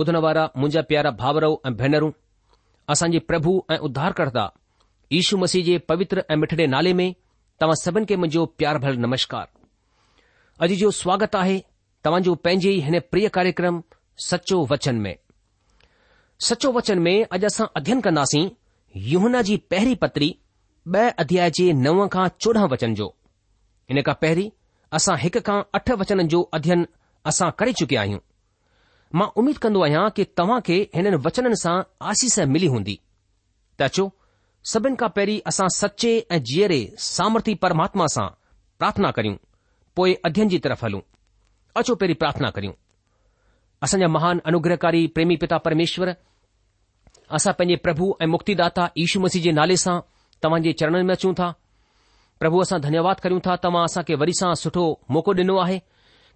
ॿुधण वारा मुंहिंजा प्यारा भावरो ऐं भेनरूं असांजे प्रभु ऐं उद्धारक्ता यीशू मसीह जे पवित्र ऐं मिठड़े नाले में तव्हां सभिनि खे मुंहिंजो प्यार भर नमस्कार अॼ जो स्वागत आहे तव्हांजो पंहिंजे हिन प्रिय कार्यक्रम सचो वचन में सचो वचन में अॼु असां अध्यन कन्दासीं युहन जी पहरी पत्री ब॒ अध्याय जे नव खां चोॾहं वचन जो इन खां पहिरीं असां हिक खां अठ वचन जो अध्यन असां करे चुकिया आहियूं मां उमीद कंदो आहियां कि तव्हां खे हिननि वचननि सां आसीस मिली हूंदी त अचो सभिनि खां पहिरीं असां सचे ऐं जीअरे सामर्थी परमात्मा सां प्रार्थना करियूं पोइ अध्ययन जी तरफ़ हलूं अचो पहिरीं प्रार्थना करियूं असांजा महान अनुग्रहकारी प्रेमी पिता परमेश्वर असां पंहिंजे प्रभु ऐं मुक्तिदाता दाता ईशू मसीह जे नाले सां तव्हां जे चरणनि में अचूं था प्रभु असां धन्यवाद करियूं था तव्हां असांखे वरी सां सुठो मौक़ो ॾिनो आहे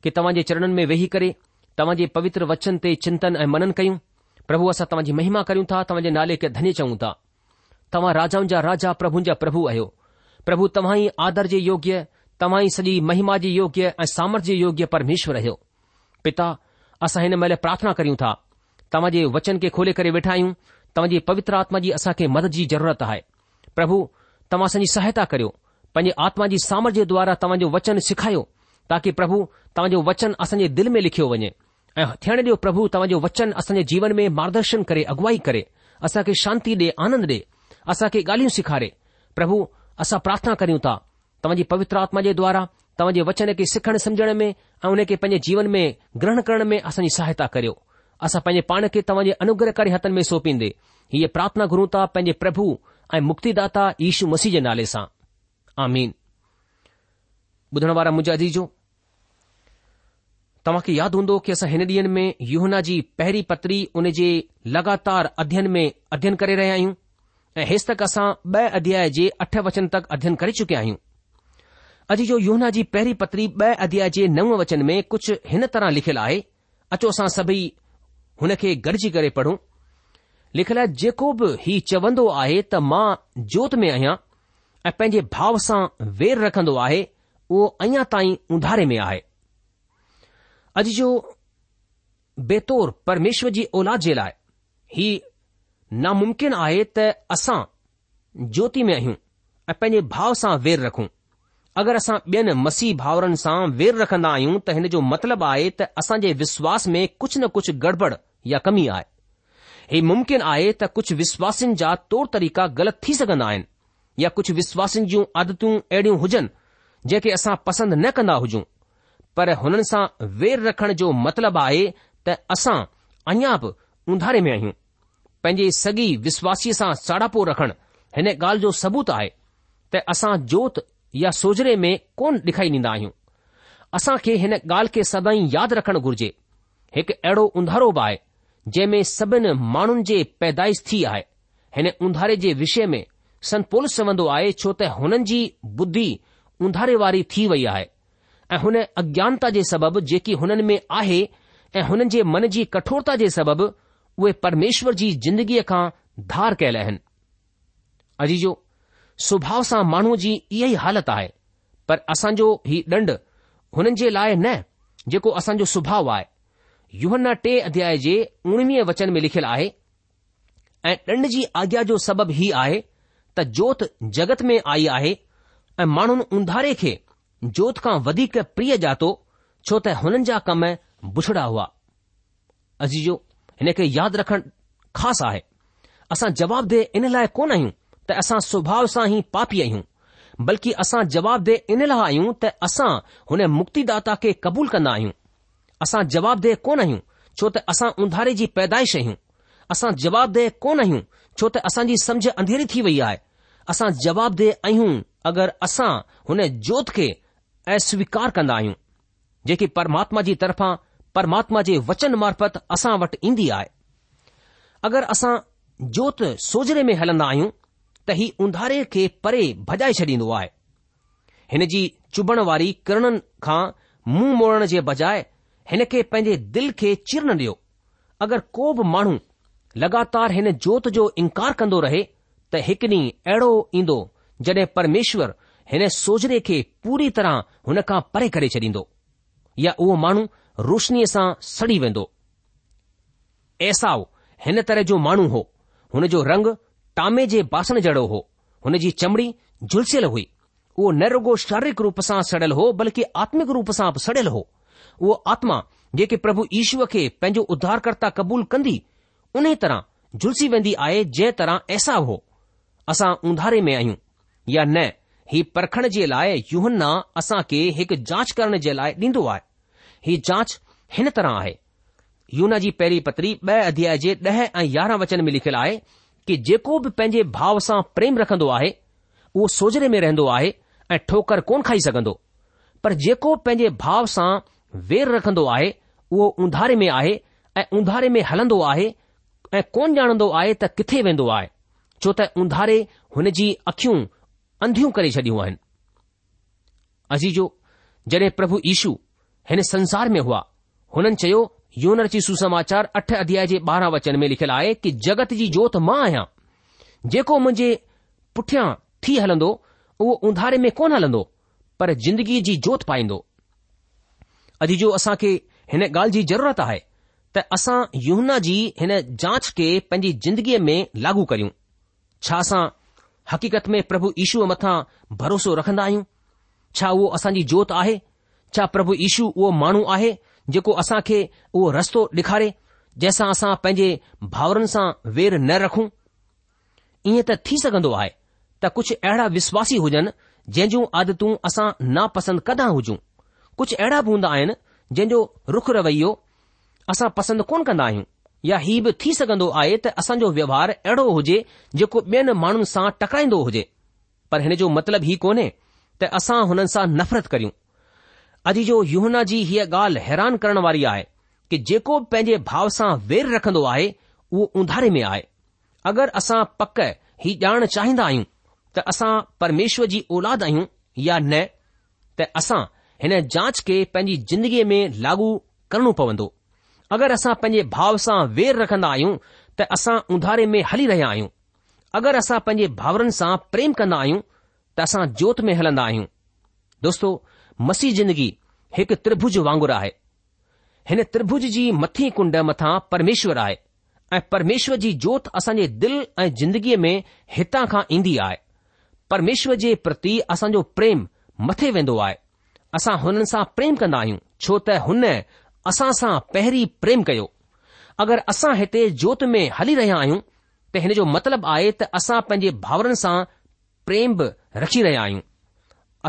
कि तव्हां जे चरणनि में वेही करे तव्हां जे पवित्र वचन ते चिंतन ऐं मनन कयूं प्रभु असां तव्हांजी महिमा कयूं था तव्हांजे नाले के धन्य चऊं था तव्हां राजाउनि जा राजा प्रभु जा प्रभु आहियो प्रभु तव्हां ई आदर जे योग्य तव्हां ई सॼी महिमा जी योग्य ऐं सामरज योग्य परमेश्वर आहियो पिता असां हिन महिल प्रार्थना करियूं था तव्हां जे वचन के खोले करे वेठा आहियूं तव्हांजी पवित्र आत्मा जी असां मदद जी ज़रूरत आ प्रभु तव्हां असांजी सहायता करियो पंजे आत्मा जी सामरज्य द्वारा तव्हांजो वचन सिखायो ताकी प्रभु तव्हांजो वचन असांजे दिलि में लिखियो वञे ऐं थियण ॾियो प्रभु तव्हांजो वचन असांजे जीवन में मार्गदर्शन करे अॻुवाई करे असांखे शांती ॾे आनंद ॾे असांखे ॻाल्हियूं सेखारे प्रभु असां प्रार्थना करियूं था तव्हांजी पवित्र आत्मा जे द्वारा तव्हांजे वचन खे सिखण सम्झण में ऐं उन खे पंहिंजे जीवन में ग्रहण करण में असांजी सहायता करियो असां पंहिंजे पाण खे तव्हांजे अनुग्रहकार्य हथनि में सोंपीदे हीअ प्रार्थना गुरु था पंहिंजे प्रभु ऐं मुक्तिदाता यशु मसीह जे नाले सां आमीन ॿुधण वारा मुंहिंजा तव्हांखे यादि हूंदो की असां हिन ॾीहं में युहना जी पहरी पत्री हुन जे लॻातार अध्यन में अध्ययन करे रहिया आहियूं ऐं हेसतक असां ब॒ अध्याय जे अठ वचन तक अध्यन करे चुकिया आहियूं अॼु जो युहना जी पहिरी पत्री ब॒ अध्याय जे नव वचन में कुझ हिन तरह लिखियलु आहे अचो असां सभई हुन खे गॾिजी करे पढ़ूं लिखियल जेको बि ही चवन्दो आहे त मां जोत में आहियां ऐे भाव सां वेर रखन्दो आहे उहो अञा ताईं उंधारे में आहे अॼु जो बेतौर परमेश्वर जी اولاد जे लाइ ही नामुमकिन आहे त असां ज्योति में आहियूं ऐं पंहिंजे भाउ सां वेर रखूं अगरि असां ॿियनि मसीह भाउरनि सां वेर रखंदा आहियूं त हिन जो मतिलबु आहे त असां जे विश्वास में कुझु न कुझु गड़बड़ या कमी आहे ही मुम्किन आहे त कुझु विश्वासिन जा तौर तरीक़ा ग़लति थी सघन्दा आहिनि या कुझु विश्वासनि जूं आदतूं अहिड़ियूं हुजनि जेके असां पसंदि न कंदा हुजूं पर हुननि सां वेर रखण जो मतिलब आहे त असां अञा बि उंधारे में आहियूं पंहिंजे सॻी विश्वासीअ सां साड़ापो रखणु हिन ॻाल्हि जो सबूत आहे त असां जोत या सोजरे में कोन डे॒खारी ॾींदा आहियूं असां खे हिन ॻाल्हि खे सदाई यादि रखणु घुर्जे हिकु अहिड़ो उंधारो बि आहे जंहिं में सभिनि माण्हुनि जे पैदाइश थी आहे हिन उंधारे जे विषय में संत पोलिस चवंदो आहे छो त हुननि जी बुद्धी उंधारे वारी थी वई आहे ऐं हुन अज्ञानता जे सबबु जेकी हुननि में आहे ऐं हुननि जे मन जी कठोरता जे सबबु उहे परमेश्वर जी जिंदगीअ खां धार कयल आहिनि अजी जो सुभाउ सां माण्हूअ जी इहा ई हालत आहे पर असांजो ही ॾंड हुननि जे लाइ न जेको असांजो सुभाउ आहे युवन टे अध्याय जे उणिवीह वचन में लिखियलु आहे ऐं ॾंड जी आज्ञा जो सबबु हीउ आहे त जोत जगत में आई आहे ऐं माण्हुनि उंधारे खे जोत खां वधीक प्रिय जातो छो त हुननि जा कम बुछड़ा हुआ अजीजो हिन खे यादि रखणु ख़ासि आहे असां जवाबदेह इन लाइ कोन आहियूं त असां स्वभाव सां ई पापी आहियूं बल्कि असां जवाबदेह इन लाइ आहियूं त असां हुन मुक्तिदा खे क़बूल कन्दा आहियूं असां जवाबदेह कोन आहियूं छो त असां उंधारे जी पैदाइश आहियूं असां जवाबदेह कोन आहियूं छो त असांजी समझ अंधेरी थी वई आहे असां जवाबदेह आहियूं अगरि असां हुन जोति खे اس સ્વીકાર કરના આયું કે પરમાત્માજી તરફા પરમાત્માજી વચન મારફત આસા વટ ઇંધી આયે અગર આસા જોત સોજરે મે હલના આયું તહી ઉંધારે કે પરે ભજાય છડીન દો આયે હનજી ચબણ વારી કરણ ખા મોં મોરણ જે બજાય હન કે પેજે દિલ કે ચિરન લ્યો અગર કોબ માણો લગાતાર હને જોત જો ઇનકાર કંદો રહે ત હકની એડો ઇંદો જડે પરમેશ્વર हिन सोजरे खे पूरी तरह हुन खां परे करे छॾींदो या उहो माण्हू रोशनीअ सां सड़ी वेंदो ऐसाव हिन तरह जो माण्हू हो हुन जो रंग टामे जे बासण जहिड़ो हो हुन जी चमड़ी झुलसियल हुई उहो न रुगो शारीरिक रूप सां सड़ियलु हो बल्कि आत्मिक रूप सां बि सड़ियलु हो उहो आत्मा जेके प्रभु ईश्वर खे पंहिंजो उधारकर्ता क़बूल कंदी उन तरह झुलसी वेंदी आहे जंहिं तरह ऐसा हो असां उंधारे में आहियूं या न ही परखण जे लाइ यूहना असां खे हिकु जांच करण जे लाइ ॾींदो आहे ही जांच हिन तरह आहे यूना जी पहिरीं पत्री ॿ अध्याय जे ॾह ऐं यारहं वचन में लिखियलु आहे कि जेको बि पंहिंजे भाव सां प्रेम रखंदो आहे उहो सोजरे में रहंदो आहे ऐं ठोकर कोन खाई सघंदो पर जेको पंहिंजे भाव सां वेर रखंदो आहे उहो उंधारे में आहे ऐं उंधारे में हलंदो आहे ऐं कोन ॼाणंदो आहे त किथे वेंदो आहे छो त उंधारे हुन जी अखियूं अंधियूं करे छॾियूं आहिनि अजीजो जॾहिं प्रभु यीशू हिन संसार में हुआ हुननि चयो योनर जी सुसमाचार अठ अध्याय जे ॿारहं वचन में लिखियलु आहे की जगत जी जोति मां आहियां जेको मुंहिंजे पुठियां थी हलंदो उहो उंधारे में कोन हलंदो पर जिंदगीअ जी जोति पाईंदो अजी जो असांखे हिन ॻाल्हि जी ज़रूरत आहे त असां यूना जी हिन जांच खे पंहिंजी जिंदगीअ में लागू करियूं छा असां हक़ीक़त में प्रभु ईशूअ मथां भरोसो रखंदा आहियूं छा उहो असांजी जोति आहे छा प्रभु ईशू उहो माण्हू आहे जेको असां खे उहो रस्तो ॾेखारे जंहिंसां असां पंहिंजे भाउरनि सां वेर न रखूं ईअं त थी सघंदो आहे त कुझु अहिड़ा विश्वासी हुजनि जंहिं जूं आदतूं असां नापसंदि कदा हुजूं कुझु अहिड़ा बि हूंदा आहिनि जंहिंजो रुख रवैयो असां पसंदि कोन कंदा आहियूं या हीउ बि थी सघंदो आहे त असांजो व्यवहार अहिड़ो हुजे जेको ॿियनि माण्हुनि सां टकराईंदो हुजे पर हिन जो मतिलबु हीउ कोन्हे त असां हुननि सां नफ़रत करियूं अॼु जो युहना जी हीअ ॻाल्हि हैरान करण वारी आहे कि जेको पंहिंजे भाव सां वेर रखंदो आहे उहो उंधारे में आहे अगरि असां पक ही ॼाण चाहींदा आहियूं त असां परमेश्वर जी औलाद आहियूं या न त असां हिन जांच खे पंहिंजी जिंदगीअ में लागू करणो पवंदो अगरि असां पंहिंजे भाव सां वेर रखंदा आहियूं त असां उंधारे में हली रहिया आहियूं अगरि असां पंहिंजे भाउरनि सां प्रेम कंदा आहियूं त असां जोत में हलंदा आहियूं दोस्तो मसीह जिंदगी हिकु त्रिभुज वांगुरु आहे हिन त्रिभुज जी मथी कुंड मथां परमेश्वर आहे ऐं परमेश्वर जी जोत असांजे दिल ऐं जिंदगीअ में हितां खां ईंदी आहे परमेश्वर जे प्रति असांजो प्रेम मथे वेंदो आहे असां हुननि सां प्रेम कंदा आहियूं छो त हुन असां सां पहिरीं प्रेम कयो अगरि असां हिते जोति में हली रहिया आहियूं त हिन जो मतिलबु आहे त असां पंहिंजे भाउरनि सां प्रेम बि रखी रहिया आहियूं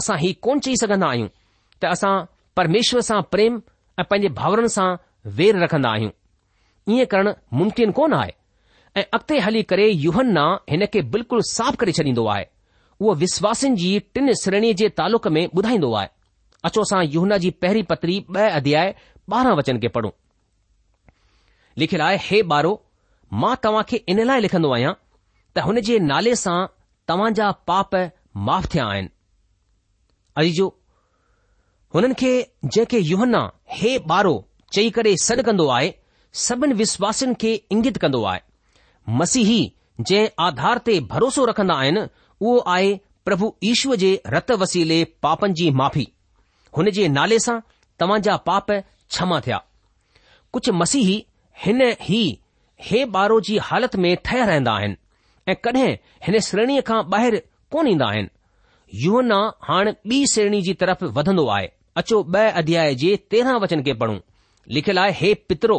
असां हीउ कोन चई सघंदा आहियूं त असां परमेश्वर सां प्रेम ऐं पंहिंजे भाउरनि सां वेर रखंदा आहियूं ईअं करणु मुमकिन कोन आहे ऐं अॻिते हली करे युवना हिन खे बिल्कुलु साफ़ करे छॾींदो आहे उहो विश्वासिन जी टिन श्रेणीअ जे तालुक में ॿुधाईंदो आहे अचो असां युहना जी पहिरीं पत्री ॿ अध्याय ॿारहं वचन खे पढ़ूं लिखियलु आहे हे ॿारो मां तव्हां खे इन लाइ लिखंदो आहियां त हुन जे नाले सां तव्हां जा पाप माफ़ थिया आहिनि अजी हुननि खे जंहिंखे युहना हे ॿारो चई करे सॾु कंदो आहे सभिनि विश्वासिन खे इंगित कंदो आहे मसीही जंहिं आधार ते भरोसो रखंदा आहिनि उहो आहे प्रभु ईश्वर जे रत वसीले पापनि जी माफ़ी हुन जे नाले सां तव्हांजा पाप क्षमा थिया कुझु मसीही हिन ई हे ॿारो जी हालति में ठहिया रहंदा आहिनि ऐं कॾहिं हिन श्रेणीअ खां ॿाहिरि कोन ईंदा आहिनि युवना हाणे ॿी श्रेणी जी तरफ़ वधंदो आहे अचो ॿ अध्याय जे तेरहं वचन खे पढ़ूं लिखियलु आहे हे पित्रो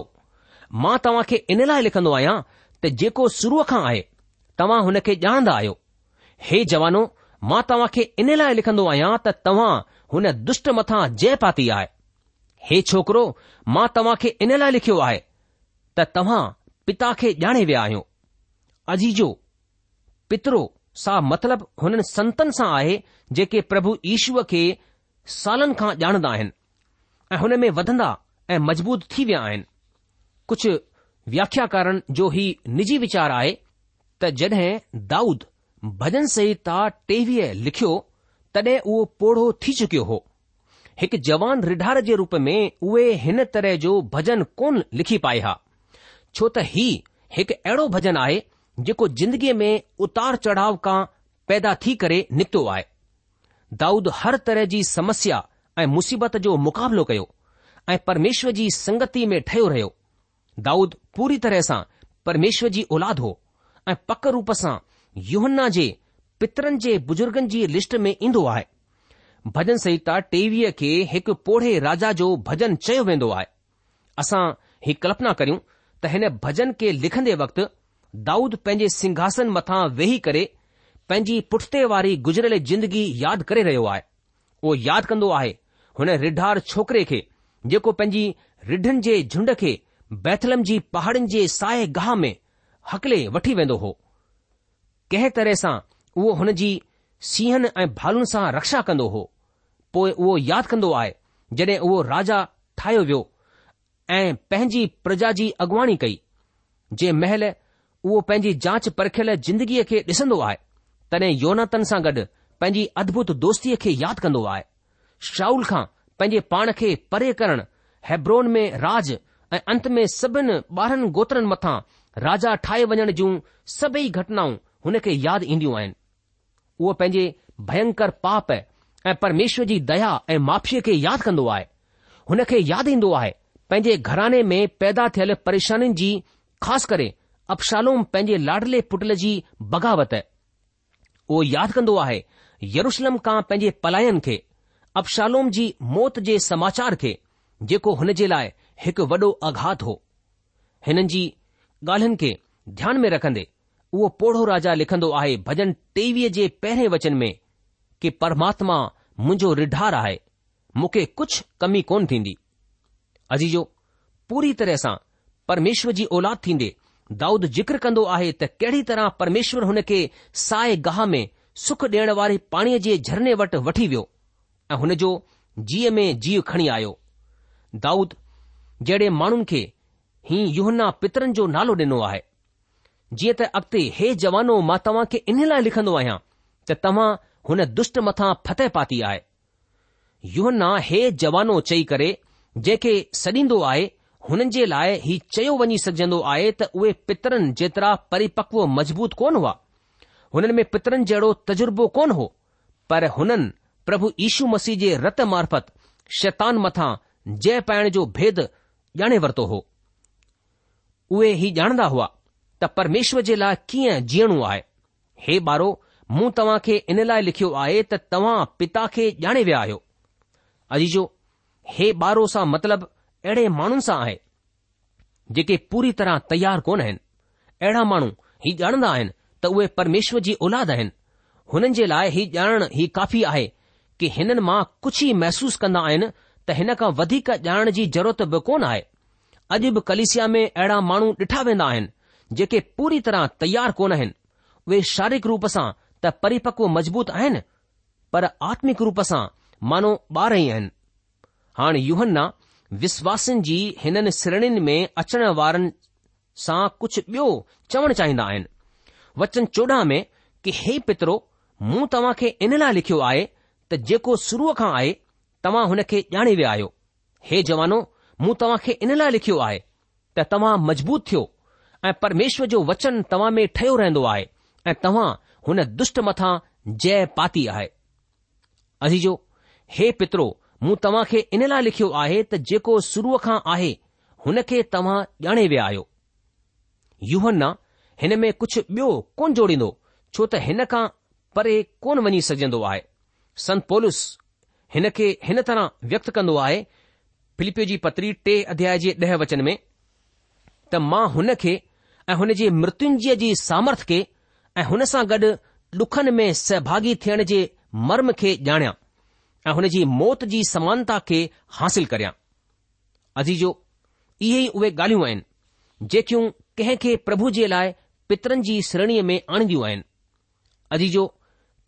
मां तव्हां खे इन लाइ लिखंदो आहियां त जेको शुरूअ खां आहे तव्हां हुन खे ॼाणंदा आहियो हे जवानो मां तव्हां खे इन लाइ लिखंदो आहियां त तव्हां हुन दुष्ट मथां जय पाती आहे हे छोकरो मां तव्हां खे इन लाइ लिखियो आहे त तव्हां पिता खे ॼाणे विया आहियो अजीजो पितरो सा मतिलब हुननि संतनि सां आहे जेके प्रभु ईश्व खे सालनि खां ॼाणंदा आहिनि ऐं हुन में वधंदा ऐं मज़बूत थी विया आहिनि कुझु व्याख्याकारनि जो ई निजी वीचार आहे त जॾहिं दाऊद भजन सहिता टेवीह लिखियो तॾहिं उहो पोढ़ो थी चुकियो हो हिकु जवान रिढार जे रूप में उहे हिन तरह जो भजन कोन लिखी पाए हा छो त ही हिकु अहिड़ो भजन आहे जेको जिंदगीअ में उतार चढ़ाव खां पैदा थी करे निकितो आहे दाऊद हर तरह जी समस्या ऐं मुसीबत जो मुक़ाबिलो कयो ऐं परमेश्वर जी संगति में ठयो रहियो दाऊद पूरी तरह सां परमेश्वर जी औलादु हो ऐं पक रूप सां युहन्ना जे पितरनि जे बुजुर्गनि जी लिस्ट में ईंदो आहे भजन संहिता टेवीह खे हिकु पोढ़े राजा जो भजन चयो वेंदो आहे असां ही कल्पना करियूं त हिन भजन खे लिखंदे वक़्तु दाऊद पंहिंजे सिंघासन मथां वेही करे पंहिंजी पुठिते वारी गुज़रियल जिंदगी यादि करे रहियो आहे उहो यादि कंदो आहे हुन रिढार छोकिरे खे जेको पंहिंजी रिढनि जे झुंड खे बैथलम जी पहाड़नि जे साए गाह में हकले वठी वेंदो हो कंहिं तरह सां उहो हुन जी सीहनि ऐं भालुनि सां रक्षा कंदो हो पोइ उहो यादि कंदो आहे जॾहिं उहो राजा ठाहियो वियो ऐं पंहिंजी प्रजा जी अॻुवाणी कई जे महल उहो पंहिंजी जांच परखियल ज़िंदगीअ खे ॾिसंदो आहे तॾहिं योनातन सां गॾु पंहिंजी अद्भुत दोस्तीअ खे यादि कंदो आहे शाउल खां पंहिंजे पाण खे परे करणु हैब्रोन में राज ऐं अंत में सभिनी ॿारहनि गोत्रनि मथां राजा ठाहे वञण जूं सभई घटनाऊं हुन खे यादि ईंदियूं आहिनि उहो पंहिंजे भयंकर पाप ऐं ऐं परमेश्वर जी दया ऐं माफ़ीअ खे यादि कंदो आहे हुन खे यादि ईन्दो आहे पंहिंजे घराने में पैदा थियल परेशानि जी ख़ासि करे अप्शालोम पंहिंजे लाडले पुटल जी बग़ावत उहो यादि कंदो आहे यरुशलम खां पंहिंजे पलायन खे अप्शालोम जी मौत जे समाचार खे जेको हुन जे लाइ हिकु वॾो आघात हो हिननि जी ॻाल्हिन खे ध्यान में रखंदे उहो पौढो राजा लिखंदो आहे भजन टेवीह जे पहिरें वचन में कि परमात्मा मुंहिंजो रिढार आहे मूंखे कुझु कमी कोन थींदी अजीजो पूरी तरह सां परमेश्वर जी औलाद थींदे दाऊद जिक्र कंदो आहे त कहिड़ी तरह परमेश्वर हुन खे साए गाह में सुख ॾियण वारे पाणीअ जे झरने वटि वठी वियो ऐं हुन जो जीअ में जीउ खणी आयो दाऊद जहिड़े माण्हुनि खे ही युहना पितरनि जो नालो ॾिनो आहे जीअं त अॻिते हे जवानो मां तव्हां खे इन लाइ लिखंदो आहियां त तव्हां हुन दुष्ट मथां फतह पाती आहे युहन्ना हे जवानो चई करे जंहिंखे सॾींदो आहे हुननि जे लाइ ही चयो वञी सघजंदो आहे त उहे पितरनि जेतिरा परिपक्व मज़बूत कोन हुआ हुननि में पितरनि जहिड़ो तजुर्बो कोन हो पर हुननि प्रभु यीशू मसीह जे रत मार्फत शैतान मथां जय पाइण जो भेद ॼाणे वरितो हो उहे ही ॼाणंदा हुआ त परमेश्वर जे लाइ कीअं जीअणो आहे हे ॿारो मूं तव्हां खे इन लाइ लिखियो आहे त तव्हां पिता खे ॼाणे विया आहियो अजीजो हे ॿारो सां मतिलब अहिड़े माण्हुनि सां आहे जेके पूरी तरह तयारु कोन आहिनि अहिड़ा माण्हू ही ॼाणंदा आहिनि त उहे परमेश्वर जी औलाद आहिनि हुननि जे लाइ ही ॼाणण ही काफ़ी आहे कि हिननि मां कुझु ई महसूसु कंदा आहिनि त हिन खां वधीक ॼाणण जी ज़रूरत बि कोन आहे अॼु बि कलिसिया में अहिड़ा माण्हू ॾिठा वेंदा आहिनि जेके पूरी तरह तयारु कोन आहिनि उहे शारीरिक रूप सां त परिपक्व मज़बूत आहिनि पर आत्मिक रूप सां मानो ॿार ई आहिनि हाणे यूहना विश्वासनि जी हिननि श्रणीनि में अचण वारनि सां कुझु ॿियो चवणु चाहींदा आहिनि वचन चोॾहं में कि हे पित्रो मूं तव्हां खे इन लाइ लिखियो आहे त जेको शुरूअ खां आहे तव्हां हुन खे ॼाणे विया आहियो हे जवानो मूं तव्हां खे इन लाइ लिखियो आहे त तव्हां मज़बूत थियो ऐं परमेश्वर जो वचन तव्हां में ठहियो रहंदो आहे ऐं तव्हां हुन दुष्ट मथां जय पाती आहे अजीजो हे पित्रो मूं तव्हां खे इन लाइ लिखियो आहे त जेको शुरूअ खां आहे हुन खे तव्हां ॼाणे विया आहियो युवन हिन में कुझु ॿियो कोन जोड़ींदो छो त हिन खां परे कोन वञी सघजंदो आहे संत पोलिस हिन खे हिन तरह व्यक्त कंदो आहे फिलिपियो जी पत्री टे अध्याय जे ॾह वचन में त मां हुन खे ऐं हुन जे मृत्युजय जी सामर्थ खे ऐं हुन सां गॾु डुखनि में सहभागी थियण जे मर्म खे ॼाणियां ऐं हुन जी मौत जी समानता खे हासिल करियां अजीजो इहे ई उहे ॻाल्हियूं आहिनि जेकियूं कंहिं खे प्रभु जे लाइ पितरनि जी श्रेणीअ में आणंदियूं आहिनि अजीजो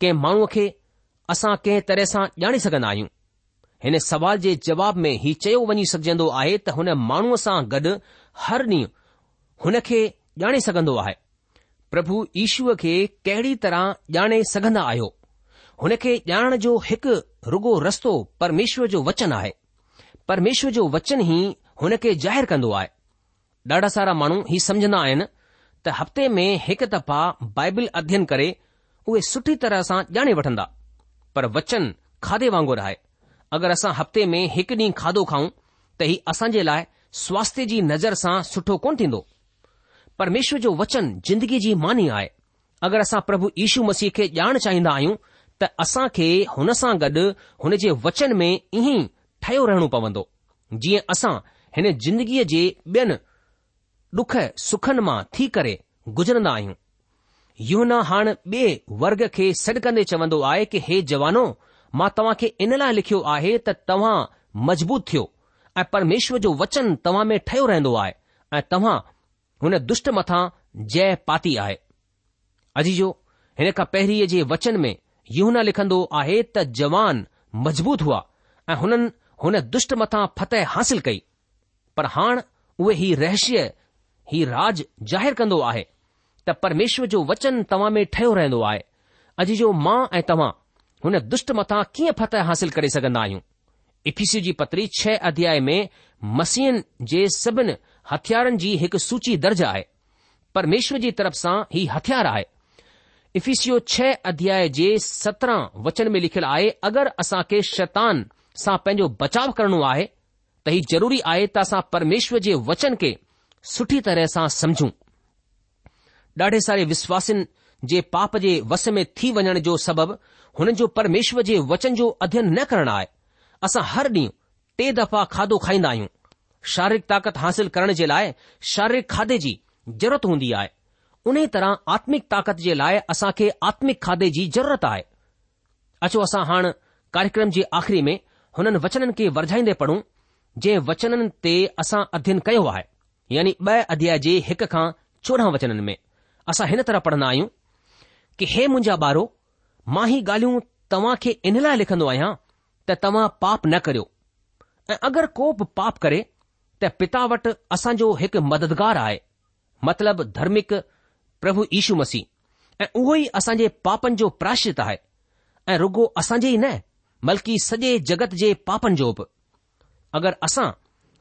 कंहिं माण्हूअ खे असां कंहिं तरह सां ॼाणे सघंदा आहियूं हिन सवाल जे जवाब में हीउ चयो वञी सघजंदो आहे त हुन माण्हूअ सां गॾु हर ॾींहुं हुन खे ॼाणे सघंदो आहे પ્રભુ ઈશ્વર કે કેડી તરહ જાણે સઘના આયો હને કે જાણ જો હક રગો રસ્તો પરમેશ્વર જો વચન આય પરમેશ્વર જો વચન હી હને કે જાહેર કર દો આય ડાડા સારા માણો હી સમજના આયન ત હફતે મે હક તપા બાઇબલ અધ્યયન કરે ઓય સઠી તરહ સા જાણે વઠંદા પર વચન ખાધે વાંગો રહે અગર અસા હફતે મે હક ની ખાધો ખાઓ ત હી અસા જે લાય સ્વાસ્થ્ય જી નજર સા સઠો કોન થી દો परमेश्वर जो वचन जिंदगी जी मानी आहे अगरि असां प्रभु यीशू मसीह खे ॼाण चाहींदा आहियूं त असां खे हुन सां गॾु हुन जे वचन में ईअं ई ठयो रहणो पवंदो जीअं असां हिन जिंदगीअ जे ॿियनि डुख सुखनि मां थी करे गुज़रंदा आहियूं यूना हाणे ॿिए वर्ग खे सॾु कंदे चवंदो आहे कि हे जवानो मां तव्हां खे इन लाइ लिखियो आहे त तव्हां मज़बूत थियो ऐं परमेश्वर जो वचन तव्हां में ठहियो रहंदो आहे ऐं तव्हां हुन दुष्ट मथा जय पाती आहे अॼु जो हिन खां पहिरीं जे वचन में यूहना लिखंदो आहे त जवान मज़बूत हुआ ऐं हुननि हुन दुष्ट मथां फतह हासिल कई पर हाण उहे ही रहस्य ही राज ज़ाहिरु कंदो आहे त परमेश्वर जो वचन तव्हां में ठहियो रहंदो आहे अॼु जो मां ऐं तव्हां हुन दुष्ट मथां कीअं फतह हासिल करे सघंदा आहियूं इफीसी जी पत्री छह अध्याय में मसीहनि जे सभिनि हथियारनि जी हिकु सूची दर्ज आहे परमेश्वर जी तरफ़ सां ही हथियार आहे इफ़िसियो छह अध्याय जे सत्रहं वचन में लिखियलु आहे अगरि असां खे शैतान सां पंहिंजो बचाव करणो आहे त ही ज़रूरी आहे त असां परमेश्वर जे वचन खे सुठी तरह सां समझूं डाढे सारे विश्वासिन जे पाप जे वस में थी वञण जो सबबु हुननि जो परमेश्वर जे वचन जो अध्यन न करणु आए असां हर ॾींहुं टे दफ़ा खाधो खाईंदा आहियूं शारीरिक ताक़त हासिल करण जे लाइ शारीरिक खाधे जी ज़रूरत हूंदी आहे उन ई तरह आत्मिक ताकत जे लाइ असां खे आत्मिक खाधे जी ज़रूरत आहे अचो असां हाणे कार्यक्रम जे आख़िरी में हुननि वचननि खे वरझाईंदे पढ़ूं जंहिं वचननि ते असां अध्यन कयो आहे यानी ब॒ अध्याय जे हिक खां चोॾहं वचननि में असां हिन तरह पढ़ंदा आहियूं कि हे मुंहिंजा ॿारो मां ही ॻाल्हियूं तव्हां खे इन लाइ लिखंदो आहियां त तव्हां पाप न करियो ऐं अगरि को बि पाप करे त पिता वटि असांजो हिकु मददगार आहे मतिलब धर्मिक प्रभु ईशू मसीह ऐं उहो ई असांजे पापनि जो प्राशित आहे ऐं रुगो असांजे ई न बल्कि सॼे जगत जे पापनि जो बि अगरि असां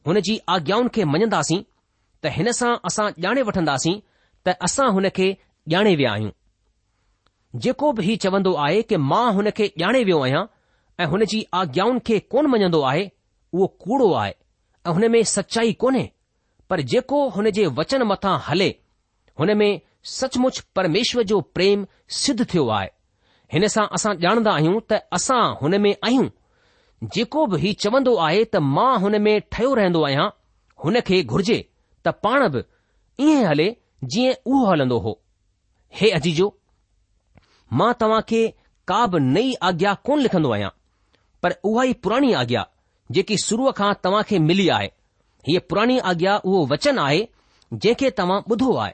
हुन जी आज्ञाउनि खे मञंदासीं त हिन सां असां ॼाणे वठंदासीं त असां हुन खे ॼाणे विया आहियूं जेको बि हीउ चवंदो आहे कि मां हुन खे ॼाणे वियो आहियां ऐं हुन जी आज्ञाउनि खे कोन मञंदो आहे उहो कूड़ो आहे ऐं हुन में सचाई कोन्हे पर जेको हुन जे वचन मथां हले हुन में सचमुच परमेश्वर जो प्रेम सिद्ध थियो आहे हिन सां असां ॼाणंदा आहियूं त असां हुन में आहियूं जेको बि हीउ चवंदो आहे त मां हुन में ठहियो रहंदो आहियां हुन खे घुर्जे त पाण बि ईअं हले जीअं उहो हलंदो हो हे अजीजो मां तव्हां खे का बि नई आज्ञा कोन लिखंदो आहियां पर उहा ई पुराणी आज्ञा जेकी शुरूअ खां तव्हां खे मिली आहे हीअ पुराणी आज्ञा उहो वचन आहे जंहिंखे तव्हां ॿुधो आहे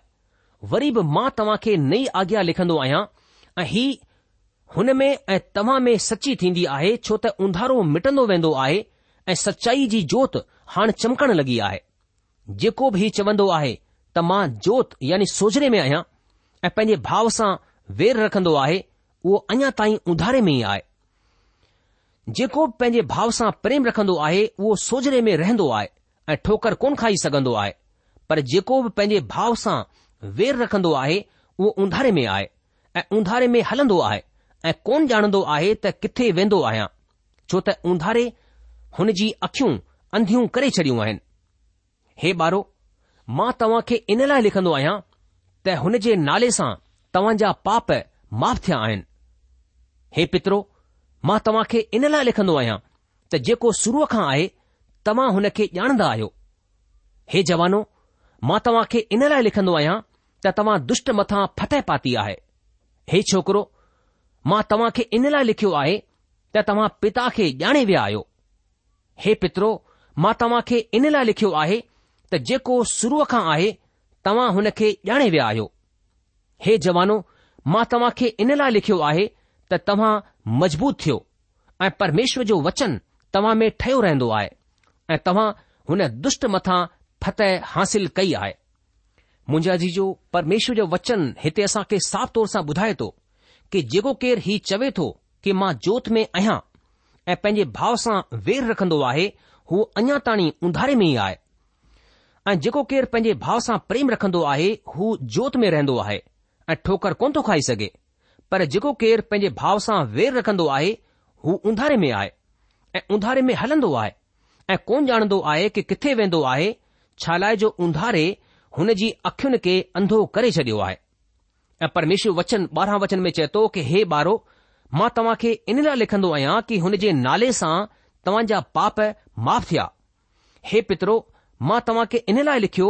वरी बि मां तव्हां खे नई आज्ञा लिखंदो आहियां ऐं ही हुन में ऐं तव्हां में सची थींदी आहे छो त उंधारो मिटंदो वेंदो आहे ऐं सचाई जी जोत हाणे चमकण लॻी आहे जेको बि हीउ चवंदो आहे त मां जोत यानी सोजरे में आहियां ऐं पंहिंजे भाव सां वेर रखंदो आहे उहो अञा ताईं उंधारे में ई आहे जेको पंहिंजे भाव सां प्रेम रखंदो आहे उहो सोजरे में रहंदो आहे ऐं ठोकर कोन खाई सघंदो आहे पर जेको बि पंहिंजे भाउ सां वेर रखंदो आहे उहो उंधारे में आहे ऐं उंधारे में हलंदो आहे ऐं कोन ॼाणंदो आहे त किथे वेंदो आहियां छो त उंधारे हुन जी अखियूं अंधियूं करे छॾियूं आहिनि हे ॿारो मां तव्हां खे इन लाइ लिखंदो आहियां त हुन जे नाले सां तव्हां जा पाप माफ़ थिया आहिनि हे पित्रो मां तव्हां खे इन लाइ लिखंदो आहियां त जेको शुरूअ खां आहे तव्हां हुन खे ॼाणंदा आहियो हे जवानो मां तव्हां खे इन लाइ लिखंदो आहियां त तव्हां दुष्ट मथां फतह पाती आहे हे छोकिरो मां तव्हां खे इन लाइ लिखियो आहे त तव्हां पिता खे ॼाणे विया आहियो हे पित्रो मां तव्हां खे इन लाइ लिखियो आहे त जेको शुरूअ खां आहे तव्हां हुन खे ॼाणे विया आहियो हे जवानो मां तव्हां खे इन लाइ लिखियो आहे त तव्हां मज़बूत थियो ऐं परमेश्वर जो वचन तव्हां में ठहियो रहंदो आहे ऐं तव्हां हुन दुष्ट मथां फतह हासिल कई आहे मुंहिंजा जीजो परमेश्वर जो वचन हिते असां खे साफ़ तौर सां ॿुधाए थो कि जेको केरु हीउ चवे थो कि मां जोत में आहियां ऐं पंहिंजे ऐव सां वेर रखंदो आहे हू अञा ताणी उंधारे में ई आहे ऐं जेको केरु पंहिंजे भाउ सां प्रेम रखंदो आहे हू जोत में रहंदो आहे ऐं ठोकर कोन थो खाई सघे पर जेको केरु पंहिंजे भाव सां वेर रखंदो आहे हू उंधारे में आहे ऐं उंधारे में हलंदो आहे ऐं कोन ॼाणंदो आहे कि किथे वेंदो आहे छा लाइ जो उंधारे हुन जी अखियुनि खे अंधो करे छडि॒यो आहे ऐं परमेश्वर वचन ॿारहं वचन में चए थो कि हे ॿारो मां तव्हां खे इन लाइ लिखंदो आहियां कि हुन जे नाले सां तव्हां जा पाप माफ़ थिया हे पित्रो मां तव्हां खे इन लाइ लिखियो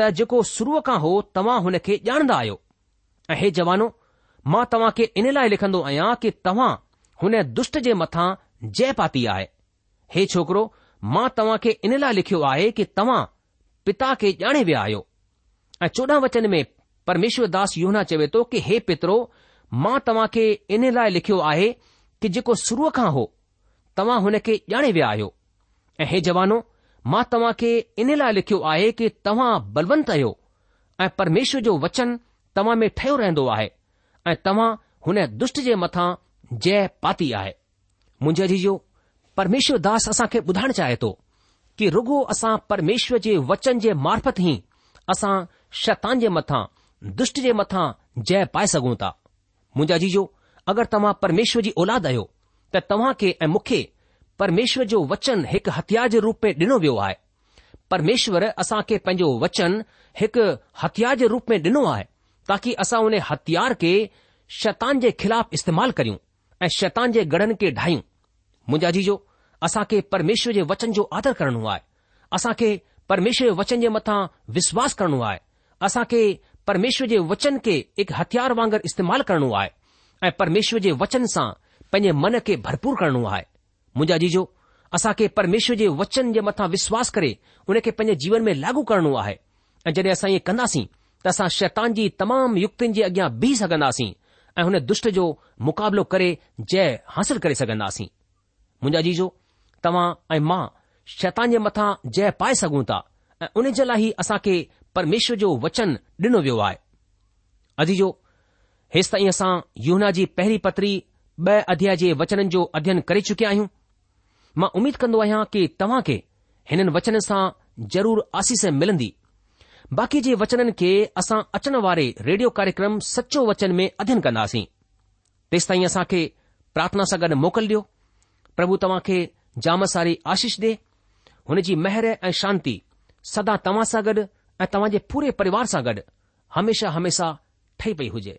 त जेको शुरूअ खां हो तव्हां हुन खे ॼाणंदा आहियो ऐं हे जवानो मां तव्हां खे इन लाइ लिखंदो आहियां कि तव्हां हुन दुष्ट जे मथां जय पाती आहे हे छोकिरो मां तव्हां खे इन लाइ लिखियो आहे कि तव्हां पिता खे ॼाणे विया आहियो ऐं चोॾहं वचन में परमेश्वर परमेश्वरदास योहना चवे थो कि हे पित्रो मां तव्हां खे इन लाइ लिखियो आहे कि जेको शुरूअ खां हो तव्हां हुन खे ॼाणे विया आहियो ऐं हे जवानो मां तव्हां खे इन लाइ लिखियो आहे कि तव्हां बलवंत आहियो ऐं परमेश्वर जो वचन तव्हां में ठहियो रहंदो आहे ऐं तव्हां हुन दुष्ट जे मथा जय पाती आहे मुंझा जीजो परमेश्वरदास असां खे ॿुधाइण चाहे थो कि रुगो असां परमेश्वर जे वचन जे मार्फत ई असां शैतान जे मथा दुष्ट जे मथा जय पाए सघूं था मुंजा जीजो अगरि तव्हां परमेश्वर जी औलाद आहियो त तव्हां खे ऐं मूंखे परमेश्वर जो वचन हिकु हथियार जे रूप में ॾिनो वियो आहे परमेश्वर असां खे पंहिंजो वचन हिकु हथियार जे रुप में डि॒नो आहे ताकी असां उन हथियार खे शतान जे ख़िलाफ़ु इस्तेमालु करियूं ऐं शतान जे गढ़नि खे ढाहियूं मुंहिंजा जीजो असांखे परमेश्वर जे वचन जो आदर करणो आहे असांखे परमेश्वर जे वचन जे मथां विश्वास करणो आहे असां खे परमेश्वर जे वचन खे हिकु हथियार वांगर इस्तेमालु करणो आहे ऐ परमेश्वर जे वचन सां पंहिंजे मन खे भरपूर करणो आहे मुंहिंजा जीजो असां खे परमेश्वर जे वचन जे मथा विश्वास करे उन खे पंहिंजे जीवन में लागू करणो आहे ऐं जड॒हिं असां इएं कंदासीं त असां शैतान जी तमामु युक्तियुनि जे अॻियां बीह सघंदासीं ऐं हुन दुष्ट जो मुक़ाबिलो करे जय हासिल करे सघंदासीं मुंहिंजा जीजो तव्हां ऐं मां शैतान जे मथां जय पाए सघूं था ऐं उन जे लाइ ई असां खे परमेश्वर जो वचन ॾिनो वियो आहे अजीजो हेसि ताईं असां युना जी पहिरीं पत्री ब॒ अध्याय जे वचननि जो अध्ययन करे चुकिया आहियूं मां उमीद कंदो आहियां कि तव्हां खे हिननि वचननि सां ज़रूरु आसीस मिलंदी बाक़ी जे वचननि खे असां अचण वारे रेडियो कार्यक्रम सचो वचन में अध्यन कंदासीं तेसि ताईं असां खे प्रार्थना सां गॾु मोकल ॾियो प्रभु तव्हां खे जाम सारी आशीष ॾे हुन जी महिर ऐं शांती सदा तव्हां सां गॾु ऐं तव्हांजे पूरे परिवार सां गॾु हमेशा हमेशा ठही पई हुजे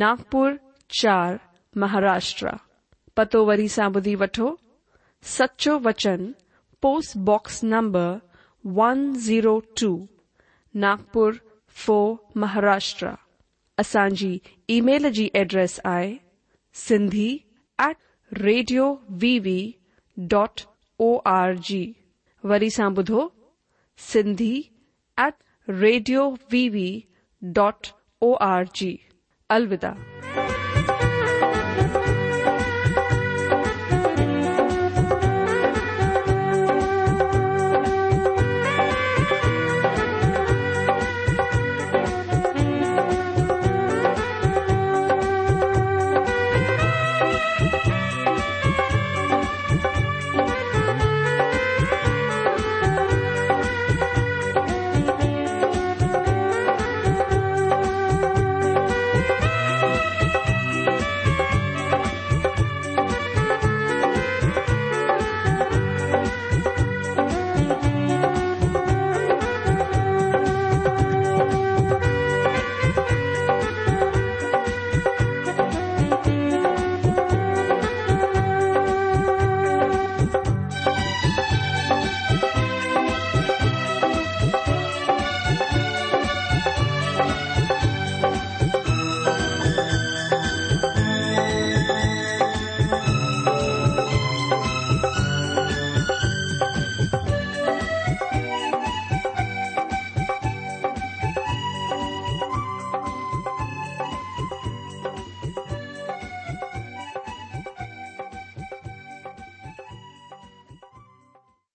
नागपुर चार महाराष्ट्र पतो वरी सां ॿुधी वठो सचो वचन post number one zero two Nagpur four Maharashtra असांजी ईमेल जी एड्रेस आहे Sindhi at radio V V dot O R G सां ॿुधो Sindhi at radio V V dot O R अलविदा